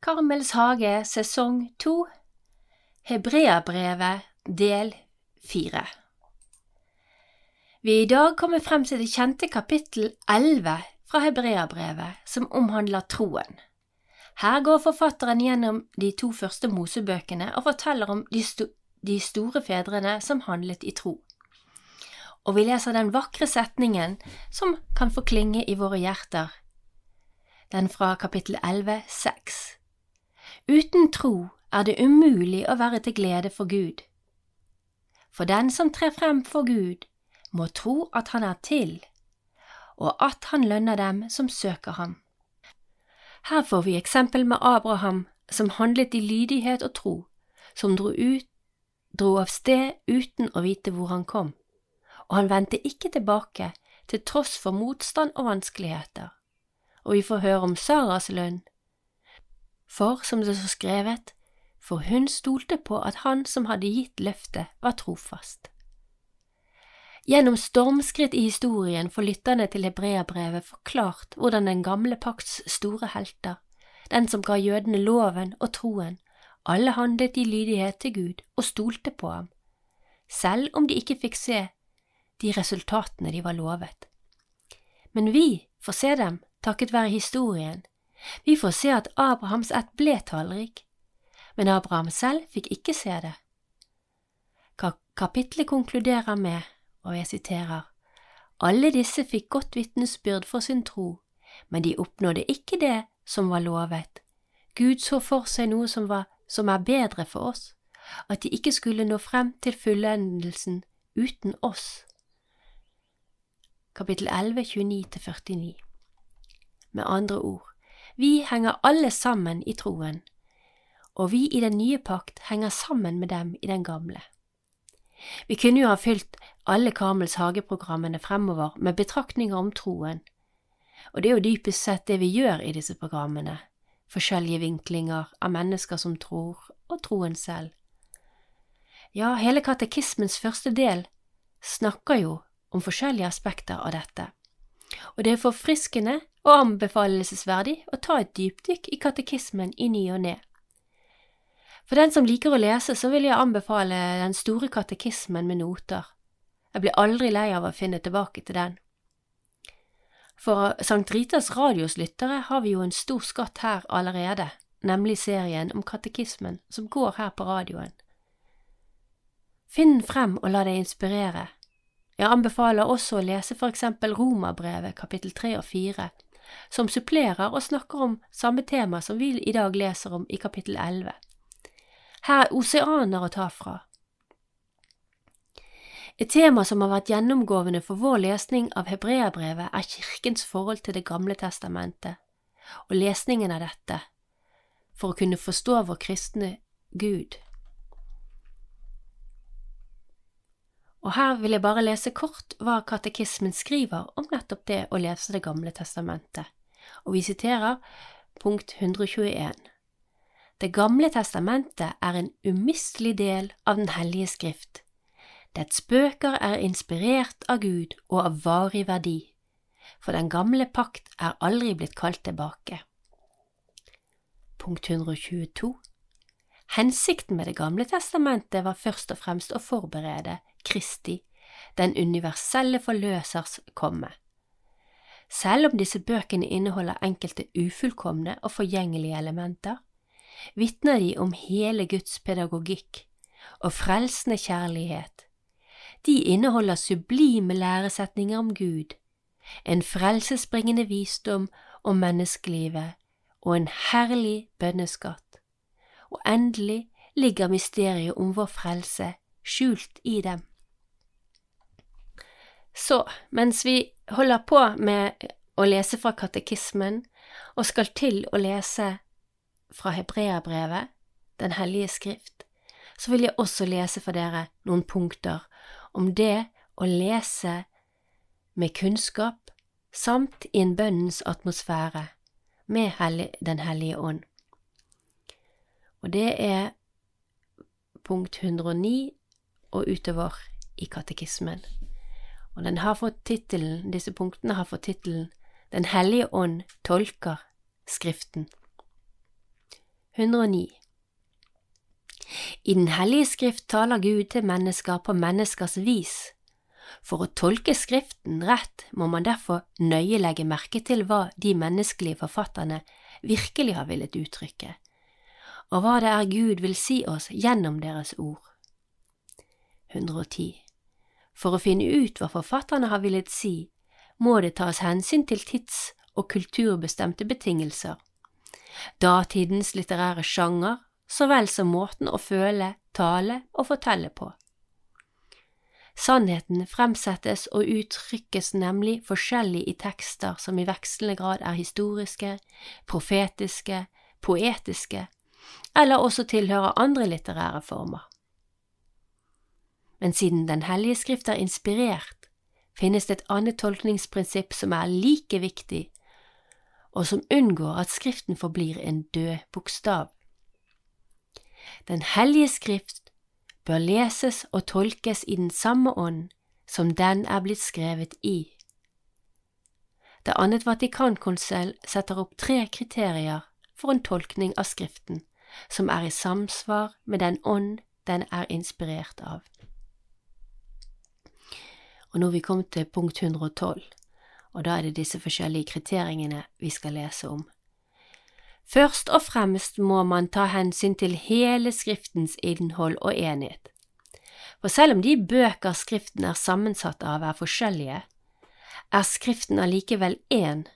Karmels hage sesong to Hebreabrevet del fire Vi er i dag kommet frem til det kjente kapittel elleve fra Hebreabrevet, som omhandler troen. Her går forfatteren gjennom de to første Mosebøkene og forteller om de, sto de store fedrene som handlet i tro. Og vi leser den vakre setningen som kan få klinge i våre hjerter, den fra kapittel 11, 6. Uten tro er det umulig å være til glede for Gud. For den som trer frem for Gud, må tro at han er til, og at han lønner dem som søker ham. Her får vi eksempel med Abraham, som handlet i lydighet og tro, som dro ut, dro av sted uten å vite hvor han kom, og han vendte ikke tilbake til tross for motstand og vanskeligheter. Og vi får høre om Saras lønn, for som det står skrevet, for hun stolte på at han som hadde gitt løftet, var trofast. Gjennom stormskritt i historien får lytterne til hebreabrevet forklart hvordan den gamle pakts store helter, den som ga jødene loven og troen, alle handlet i lydighet til Gud og stolte på ham, selv om de ikke fikk se de resultatene de var lovet. Men vi får se dem takket være historien, vi får se at Abrahams ett ble tallrik, men Abraham selv fikk ikke se det. Kapitlet konkluderer med, og jeg siterer, alle disse fikk godt vitnesbyrd for sin tro, men de oppnådde ikke det som var lovet. Gud så for seg noe som, var, som er bedre for oss, at de ikke skulle nå frem til fullendelsen uten oss. Kapittel 11, 29–49 Med andre ord, vi henger alle sammen i troen, og vi i den nye pakt henger sammen med dem i den gamle. Vi kunne jo ha fylt alle Karmels hageprogrammene fremover med betraktninger om troen, og det er jo dypest sett det vi gjør i disse programmene, forskjellige vinklinger av mennesker som tror, og troen selv. Ja, hele katekismens første del snakker jo om forskjellige aspekter av dette, og det er forfriskende og anbefalelsesverdig å ta et dypdykk i katekismen i ny og ne. For den som liker å lese, så vil jeg anbefale Den store katekismen med noter. Jeg blir aldri lei av å finne tilbake til den. For Sankt Ritas radios lyttere har vi jo en stor skatt her allerede, nemlig serien om katekismen som går her på radioen. Finn den frem og la deg inspirere. Jeg anbefaler også å lese for eksempel Romerbrevet kapittel tre og fire, som supplerer og snakker om samme tema som vi i dag leser om i kapittel 11. Her er oseaner å ta fra. Et tema som har vært gjennomgående for vår lesning av hebreerbrevet, er kirkens forhold til Det gamle testamentet, og lesningen av dette, for å kunne forstå vår kristne Gud. Og her vil jeg bare lese kort hva katekismen skriver om nettopp det å lese Det gamle testamentet, og vi siterer punkt 121. Det gamle testamentet er en umistelig del av Den hellige skrift. Dets bøker er inspirert av Gud og av varig verdi, for den gamle pakt er aldri blitt kalt tilbake. Punkt 122 Hensikten med Det gamle testamentet var først og fremst å forberede Kristi, den universelle forløsers komme. Selv om disse bøkene inneholder enkelte ufullkomne og forgjengelige elementer, vitner de om hele Guds pedagogikk og frelsende kjærlighet. De inneholder sublime læresetninger om Gud, en frelsesbringende visdom om menneskelivet og en herlig bønneskatt. Og endelig ligger mysteriet om vår frelse skjult i dem. Så, mens vi holder på med å lese fra katekismen, og skal til å lese fra hebreerbrevet, Den hellige skrift, så vil jeg også lese for dere noen punkter om det å lese med kunnskap samt i en bønnens atmosfære med Den hellige ånd. Og det er punkt 109 og utover i katekismen. Og den har fått tittelen, disse punktene har fått tittelen Den hellige ånd tolker Skriften. 109 I Den hellige skrift taler Gud til mennesker på menneskers vis. For å tolke Skriften rett må man derfor nøye legge merke til hva de menneskelige forfatterne virkelig har villet uttrykke, og hva det er Gud vil si oss gjennom deres ord. 110 For å finne ut hva forfatterne har villet si, må det tas hensyn til tids- og kulturbestemte betingelser, datidens litterære sjanger så vel som måten å føle, tale og fortelle på. Sannheten fremsettes og uttrykkes nemlig forskjellig i tekster som i vekslende grad er historiske, profetiske, poetiske, eller også tilhører andre litterære former. Men siden Den hellige skrift er inspirert, finnes det et annet tolkningsprinsipp som er like viktig, og som unngår at Skriften forblir en død bokstav. Den hellige skrift bør leses og tolkes i den samme ånd som den er blitt skrevet i. Det annet Vatikankonseil setter opp tre kriterier for en tolkning av Skriften som er i samsvar med den ånd den er inspirert av. Og nå er vi kommet til punkt 112, og da er det disse forskjellige kriteriene vi skal lese om. Først og fremst må man ta hensyn til hele Skriftens innhold og enhet. For selv om de bøker Skriften er sammensatt av er forskjellige, er Skriften allikevel én,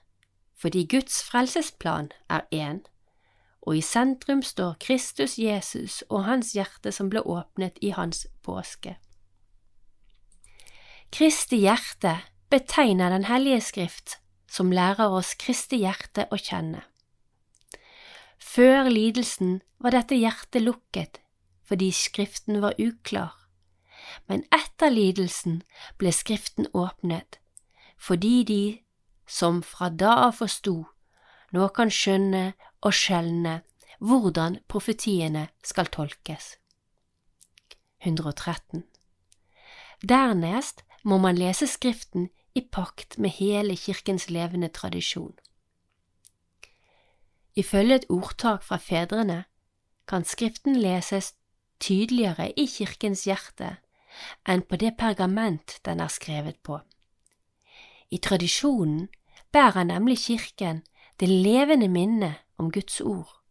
fordi Guds frelsesplan er én, og i sentrum står Kristus Jesus og hans hjerte som ble åpnet i hans påske. Kristi hjerte betegner Den hellige skrift, som lærer oss Kristi hjerte å kjenne. Før lidelsen var dette hjertet lukket fordi Skriften var uklar, men etter lidelsen ble Skriften åpnet, fordi de som fra da av forsto, nå kan skjønne og skjelne hvordan profetiene skal tolkes. 113. Dernest må man lese Skriften i pakt med hele kirkens levende tradisjon. Ifølge et ordtak fra fedrene kan Skriften leses tydeligere i kirkens hjerte enn på det pergament den er skrevet på. I tradisjonen bærer nemlig kirken det levende minnet om Guds ord,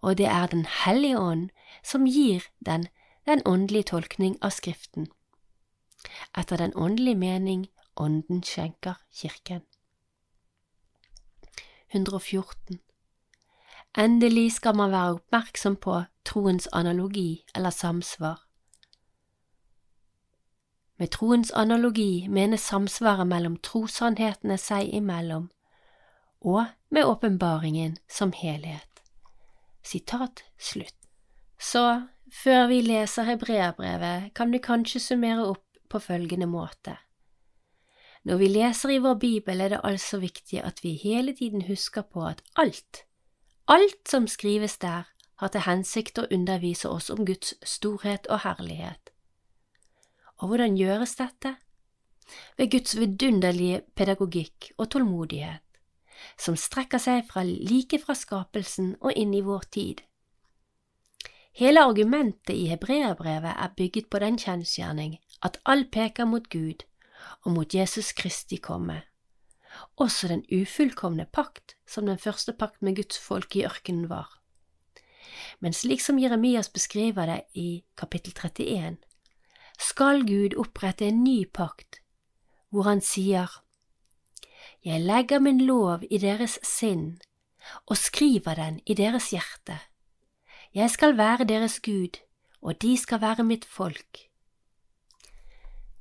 og det er Den hellige ånd som gir den den åndelige tolkning av Skriften, etter den åndelige mening Ånden skjenker Kirken. 114 Endelig skal man være oppmerksom på troens analogi eller samsvar. Med troens analogi menes samsvaret mellom trossannhetene seg imellom og med åpenbaringen som helhet. Sitat slutt. Så, før vi leser hebreerbrevet, kan vi kanskje summere opp på følgende måte. Når vi leser i vår bibel, er det altså viktig at vi hele tiden husker på at alt, alt som skrives der, har til hensikt å undervise oss om Guds storhet og herlighet. Og hvordan gjøres dette? Ved Guds vidunderlige pedagogikk og tålmodighet, som strekker seg fra like fra skapelsen og inn i vår tid. Hele argumentet i hebreerbrevet er bygget på den kjensgjerning at alt peker mot Gud, og mot Jesus Kristi komme. Også den ufullkomne pakt, som den første pakt med Guds folk i ørkenen var. Men slik som Jeremias beskriver det i kapittel 31, skal Gud opprette en ny pakt, hvor han sier, Jeg legger min lov i deres sinn og skriver den i deres hjerte. Jeg skal være deres Gud, og de skal være mitt folk.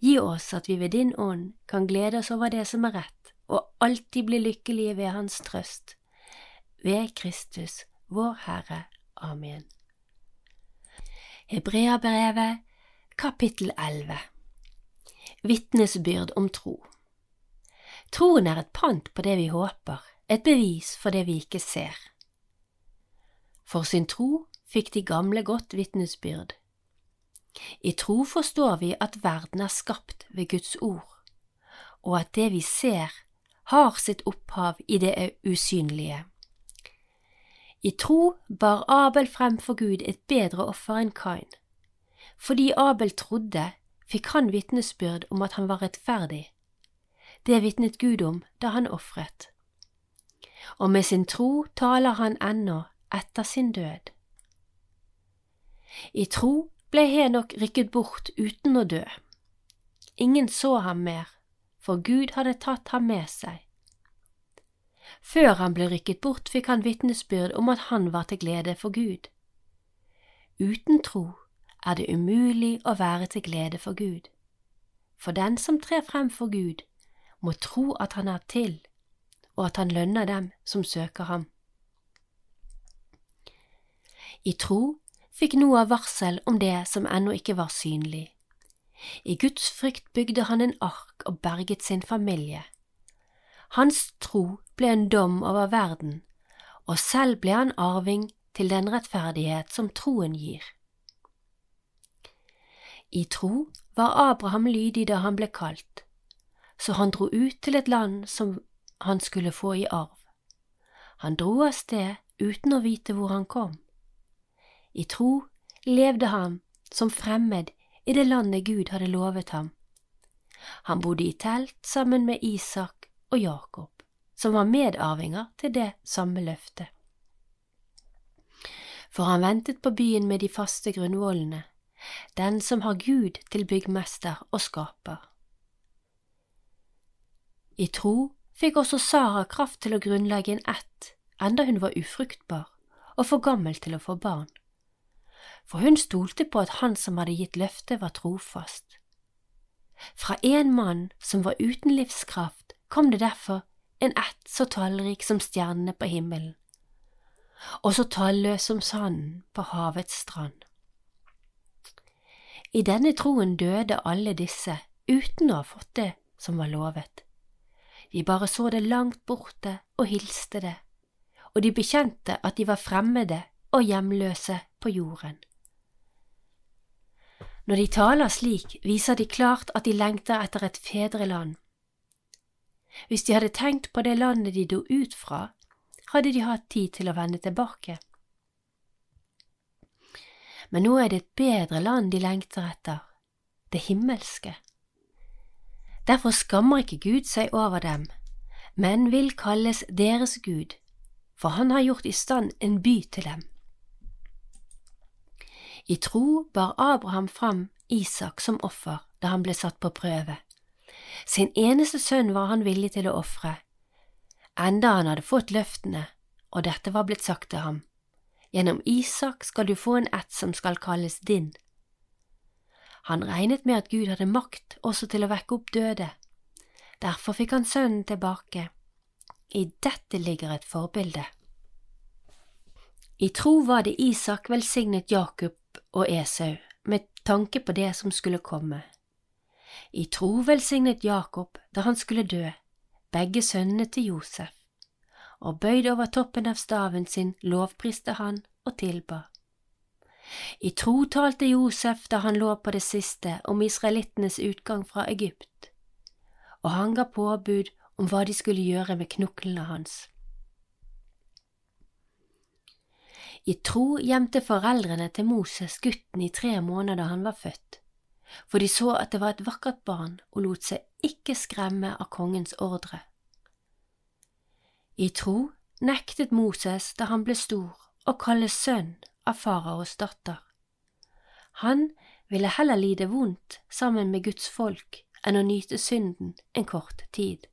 Gi oss at vi ved din ånd kan glede oss over det som er rett og alltid bli lykkelige ved Hans trøst. Ved Kristus, vår Herre. Amen. Hebreabrevet, kapittel 11 Vitnesbyrd om tro Troen er et pant på det vi håper, et bevis for det vi ikke ser. For sin tro fikk de gamle godt vitnesbyrd. I tro forstår vi at verden er skapt ved Guds ord, og at det vi ser, har sitt opphav i det usynlige. I tro bar Abel frem for Gud et bedre offer enn Kain. Fordi Abel trodde, fikk han vitnesbyrd om at han var rettferdig. Det vitnet Gud om da han ofret. Og med sin tro taler han ennå etter sin død. I tro ble Henok rykket bort uten å dø. Ingen så ham mer, for Gud hadde tatt ham med seg. Før han ble rykket bort, fikk han vitnesbyrd om at han var til glede for Gud. Uten tro er det umulig å være til glede for Gud. For den som trer frem for Gud, må tro at han er til, og at han lønner dem som søker ham. I tro fikk Noah varsel om det som ennå ikke var synlig. I Guds frykt bygde han en ark og berget sin familie. Hans tro ble en dom over verden, og selv ble han arving til den rettferdighet som troen gir. I tro var Abraham lydig da han ble kalt, så han dro ut til et land som han skulle få i arv. Han dro av sted uten å vite hvor han kom. I tro levde han som fremmed i det landet Gud hadde lovet ham. Han bodde i telt sammen med Isak og Jakob, som var medarvinger til det samme løftet. For han ventet på byen med de faste grunnvollene, den som har Gud til byggmester og skaper. I tro fikk også Sara kraft til å grunnlegge en ett, enda hun var ufruktbar og for gammel til å få barn. For hun stolte på at han som hadde gitt løftet, var trofast. Fra en mann som var uten livskraft, kom det derfor en ett så tallrik som stjernene på himmelen, og så talløs som sanden på havets strand. I denne troen døde alle disse uten å ha fått det som var lovet. De bare så det langt borte og hilste det, og de bekjente at de var fremmede og hjemløse på jorden. Når de taler slik, viser de klart at de lengter etter et fedreland hvis de hadde tenkt på det landet de dro ut fra, hadde de hatt tid til å vende tilbake. Men nå er det et bedre land de lengter etter, det himmelske. Derfor skammer ikke Gud seg over dem, men vil kalles deres Gud, for han har gjort i stand en by til dem. I tro bar Abraham fram Isak som offer da han ble satt på prøve. Sin eneste sønn var han villig til å ofre, enda han hadde fått løftene, og dette var blitt sagt til ham. Gjennom Isak skal du få en ett som skal kalles din. Han regnet med at Gud hadde makt også til å vekke opp døde. Derfor fikk han sønnen tilbake. I dette ligger et forbilde. I tro var det Isak velsignet Jakob og Esau med tanke på det som skulle komme. I tro velsignet Jakob da han skulle dø, begge sønnene til Josef, og bøyd over toppen av staven sin lovpriste han og tilba. I tro talte Josef da han lå på det siste om israelittenes utgang fra Egypt, og han ga påbud om hva de skulle gjøre med knoklene hans. I tro gjemte foreldrene til Moses gutten i tre måneder han var født for de så at det var et vakkert barn og lot seg ikke skremme av kongens ordre. I tro nektet Moses da han ble stor å kalles sønn av faraos datter. Han ville heller lide vondt sammen med Guds folk enn å nyte synden en kort tid.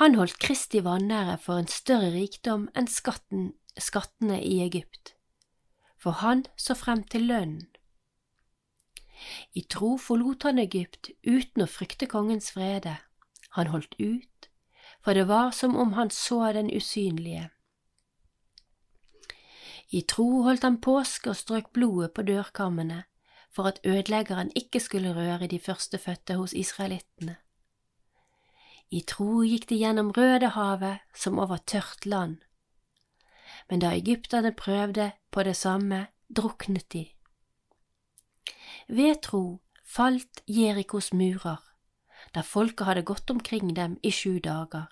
Han holdt Kristi vanære for en større rikdom enn skatten, skattene i Egypt, for han så frem til lønnen i tro forlot han Egypt uten å frykte kongens vrede. Han holdt ut, for det var som om han så den usynlige. I tro holdt han påske og strøk blodet på dørkammene for at ødeleggeren ikke skulle røre de førstefødte hos israelittene. I tro gikk de gjennom Rødehavet som over tørt land. Men da egypterne prøvde på det samme, druknet de. Ved tro falt Jerikos murer, da folket hadde gått omkring dem i sju dager.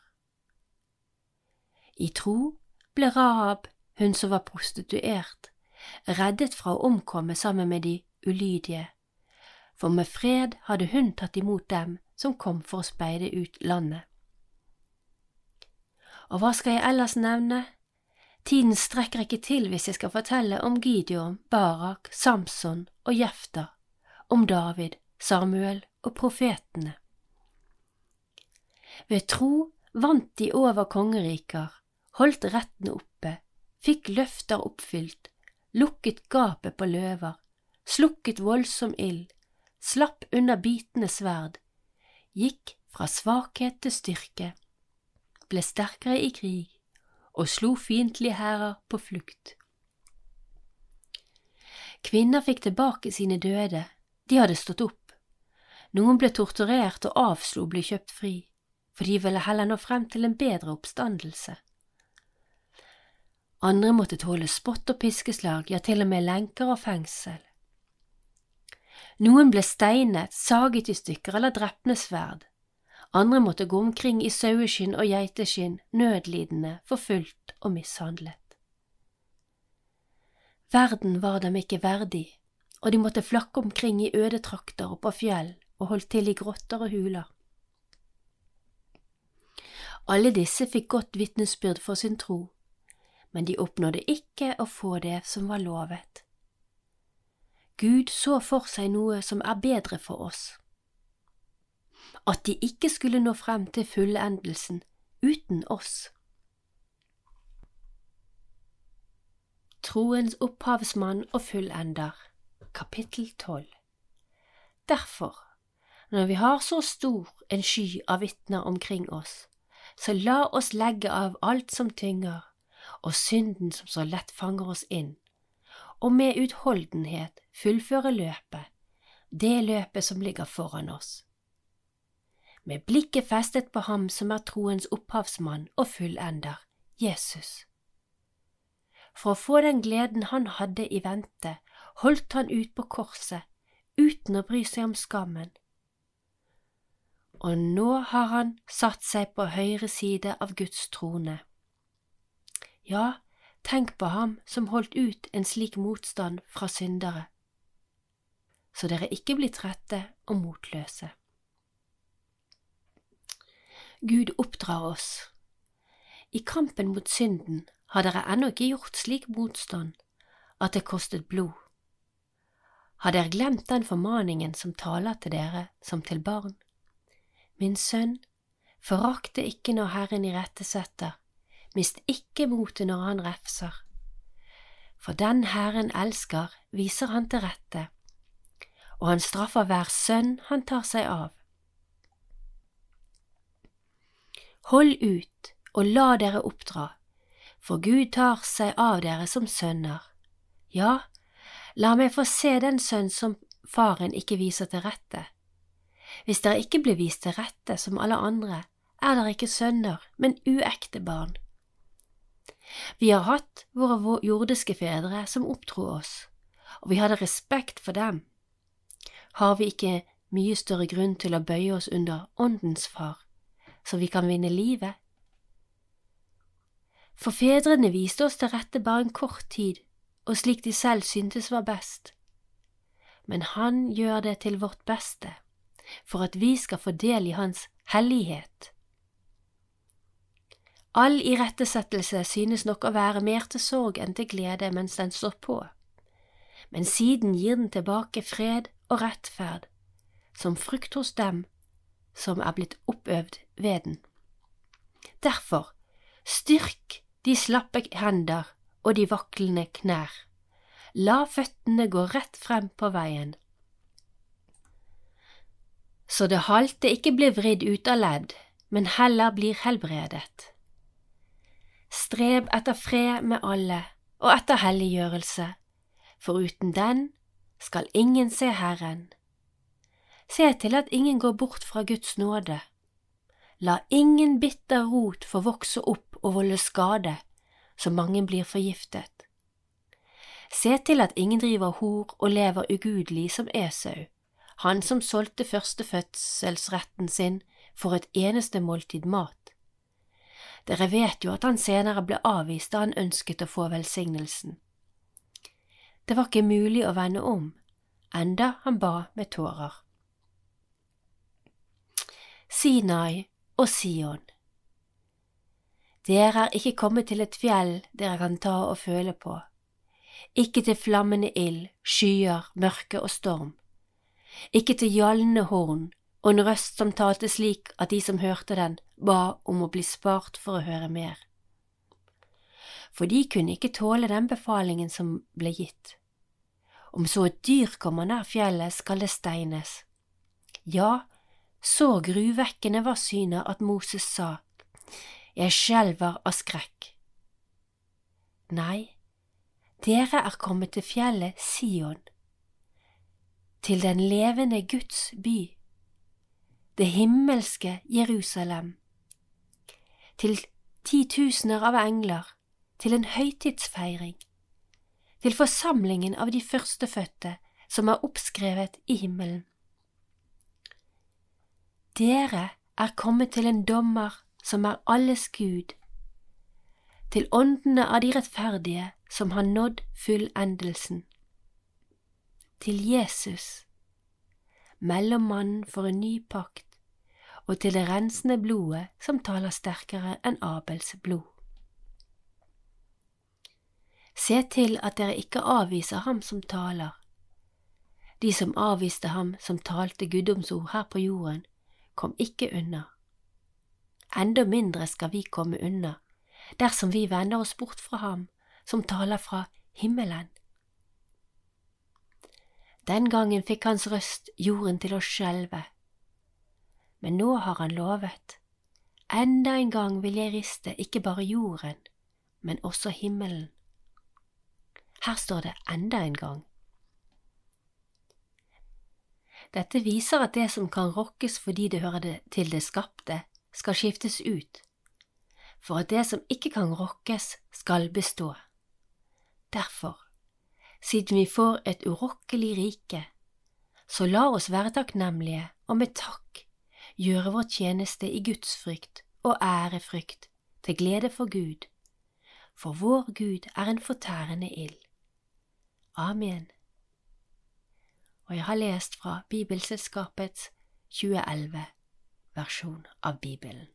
I tro ble Rahab, hun som var prostituert, reddet fra å omkomme sammen med de ulydige, for med fred hadde hun tatt imot dem som kom for å speide ut landet. Og hva skal jeg ellers nevne? Tiden strekker ikke til hvis jeg skal fortelle om Gideon, Barak, Samson og Jefta, om David, Samuel og profetene. Ved tro vant de over kongeriker, holdt rettene oppe, fikk løfter oppfylt, lukket gapet på løver, slukket voldsom ild, slapp unna bitende sverd, gikk fra svakhet til styrke, ble sterkere i krig og slo fiendtlige hærer på flukt. Kvinner fikk tilbake sine døde, de hadde stått opp. Noen ble torturert og avslo å bli kjøpt fri, for de ville heller nå frem til en bedre oppstandelse. Andre måtte tåle spott og piskeslag, ja, til og med lenker og fengsel. Noen ble steinet, saget i stykker eller drept med sverd. Andre måtte gå omkring i saueskinn og geiteskinn, nødlidende, forfulgt og mishandlet. Verden var dem ikke verdig, og de måtte flakke omkring i øde trakter og på fjell og holdt til i grotter og huler. Alle disse fikk godt vitnesbyrd for sin tro, men de oppnådde ikke å få det som var lovet. Gud så for seg noe som er bedre for oss. At de ikke skulle nå frem til fullendelsen uten oss. Troens opphavsmann og fullender, kapittel tolv Derfor, når vi har så stor en sky av vitner omkring oss, så la oss legge av alt som tynger, og synden som så lett fanger oss inn, og med utholdenhet fullføre løpet, det løpet som ligger foran oss. Med blikket festet på ham som er troens opphavsmann og fullender, Jesus. For å få den gleden han hadde i vente, holdt han ut på korset uten å bry seg om skammen. Og nå har han satt seg på høyre side av Guds trone. Ja, Tenk på ham som holdt ut en slik motstand fra syndere, så dere ikke blir trette og motløse. Gud oppdrar oss. I kampen mot synden har dere ennå ikke gjort slik motstand at det kostet blod. Har dere glemt den formaningen som taler til dere som til barn? Min sønn, forakte ikke når Herren irettesetter, mist ikke motet når han refser. For den Herren elsker, viser han til rette, og han straffer hver sønn han tar seg av. Hold ut og la dere oppdra, for Gud tar seg av dere som sønner. Ja, la meg få se den sønn som faren ikke viser til rette. Hvis dere ikke blir vist til rette som alle andre, er dere ikke sønner, men uekte barn. Vi har hatt våre jordiske fedre som oppdro oss, og vi hadde respekt for dem. Har vi ikke mye større grunn til å bøye oss under Åndens far, så vi kan vinne livet? For fedrene viste oss til rette bare en kort tid, og slik de selv syntes var best. Men Han gjør det til vårt beste, for at vi skal få del i Hans hellighet. All irettesettelse synes nok å være mer til sorg enn til glede mens den står på, men siden gir den tilbake fred og rettferd, som frukt hos dem som er blitt oppøvd ved den. Derfor, styrk de slappe hender og de vaklende knær. La føttene gå rett frem på veien. Så det halte ikke blir vridd ut av ledd, men heller blir helbredet. Streb etter fred med alle og etter helliggjørelse, for uten den skal ingen se Herren. Se til at ingen går bort fra Guds nåde. La ingen bitter rot få vokse opp og volde skade, så mange blir forgiftet. Se til at ingen driver hor og lever ugudelig som Esau, han som solgte førstefødselsretten sin for et eneste måltid mat. Dere vet jo at han senere ble avvist da han ønsket å få velsignelsen. Det var ikke mulig å vende om, enda han ba med tårer. Sinai og Sion Dere er ikke kommet til et fjell dere kan ta og føle på, ikke til flammende ild, skyer, mørke og storm, ikke til gjallende horn og en røst som talte slik at de som hørte den, ba om å bli spart for å høre mer. For de kunne ikke tåle den befalingen som ble gitt. Om så et dyr kommer nær fjellet, skal det steines. Ja, så gruvekkende var synet at Moses sa, Jeg skjelver av skrekk. Nei, dere er kommet til fjellet Sion, til den levende Guds by det himmelske Jerusalem, til titusener av engler, til en høytidsfeiring, til forsamlingen av de førstefødte som er oppskrevet i himmelen. Dere er kommet til en dommer som er alles Gud, til åndene av de rettferdige som har nådd fullendelsen, til Jesus, mellommannen for en ny pakt, og til det rensende blodet som taler sterkere enn Abels blod. Se til at dere ikke avviser ham som taler. De som avviste ham som talte guddomsord her på jorden, kom ikke unna. Enda mindre skal vi komme unna dersom vi vender oss bort fra ham som taler fra himmelen. Den gangen fikk hans røst jorden til å skjelve men nå har han lovet. Enda en gang vil jeg riste ikke bare jorden, men også himmelen. Her står det enda en gang. Dette viser at det som kan rokkes fordi det hører til det skapte, skal skiftes ut, for at det som ikke kan rokkes, skal bestå. Derfor, siden vi får et urokkelig rike, så la oss være takknemlige og med takk gjøre vår tjeneste i gudsfrykt og ærefrykt, til glede for Gud, for vår Gud er en fortærende ild. Amen. Og jeg har lest fra Bibelselskapets 2011 versjon av Bibelen.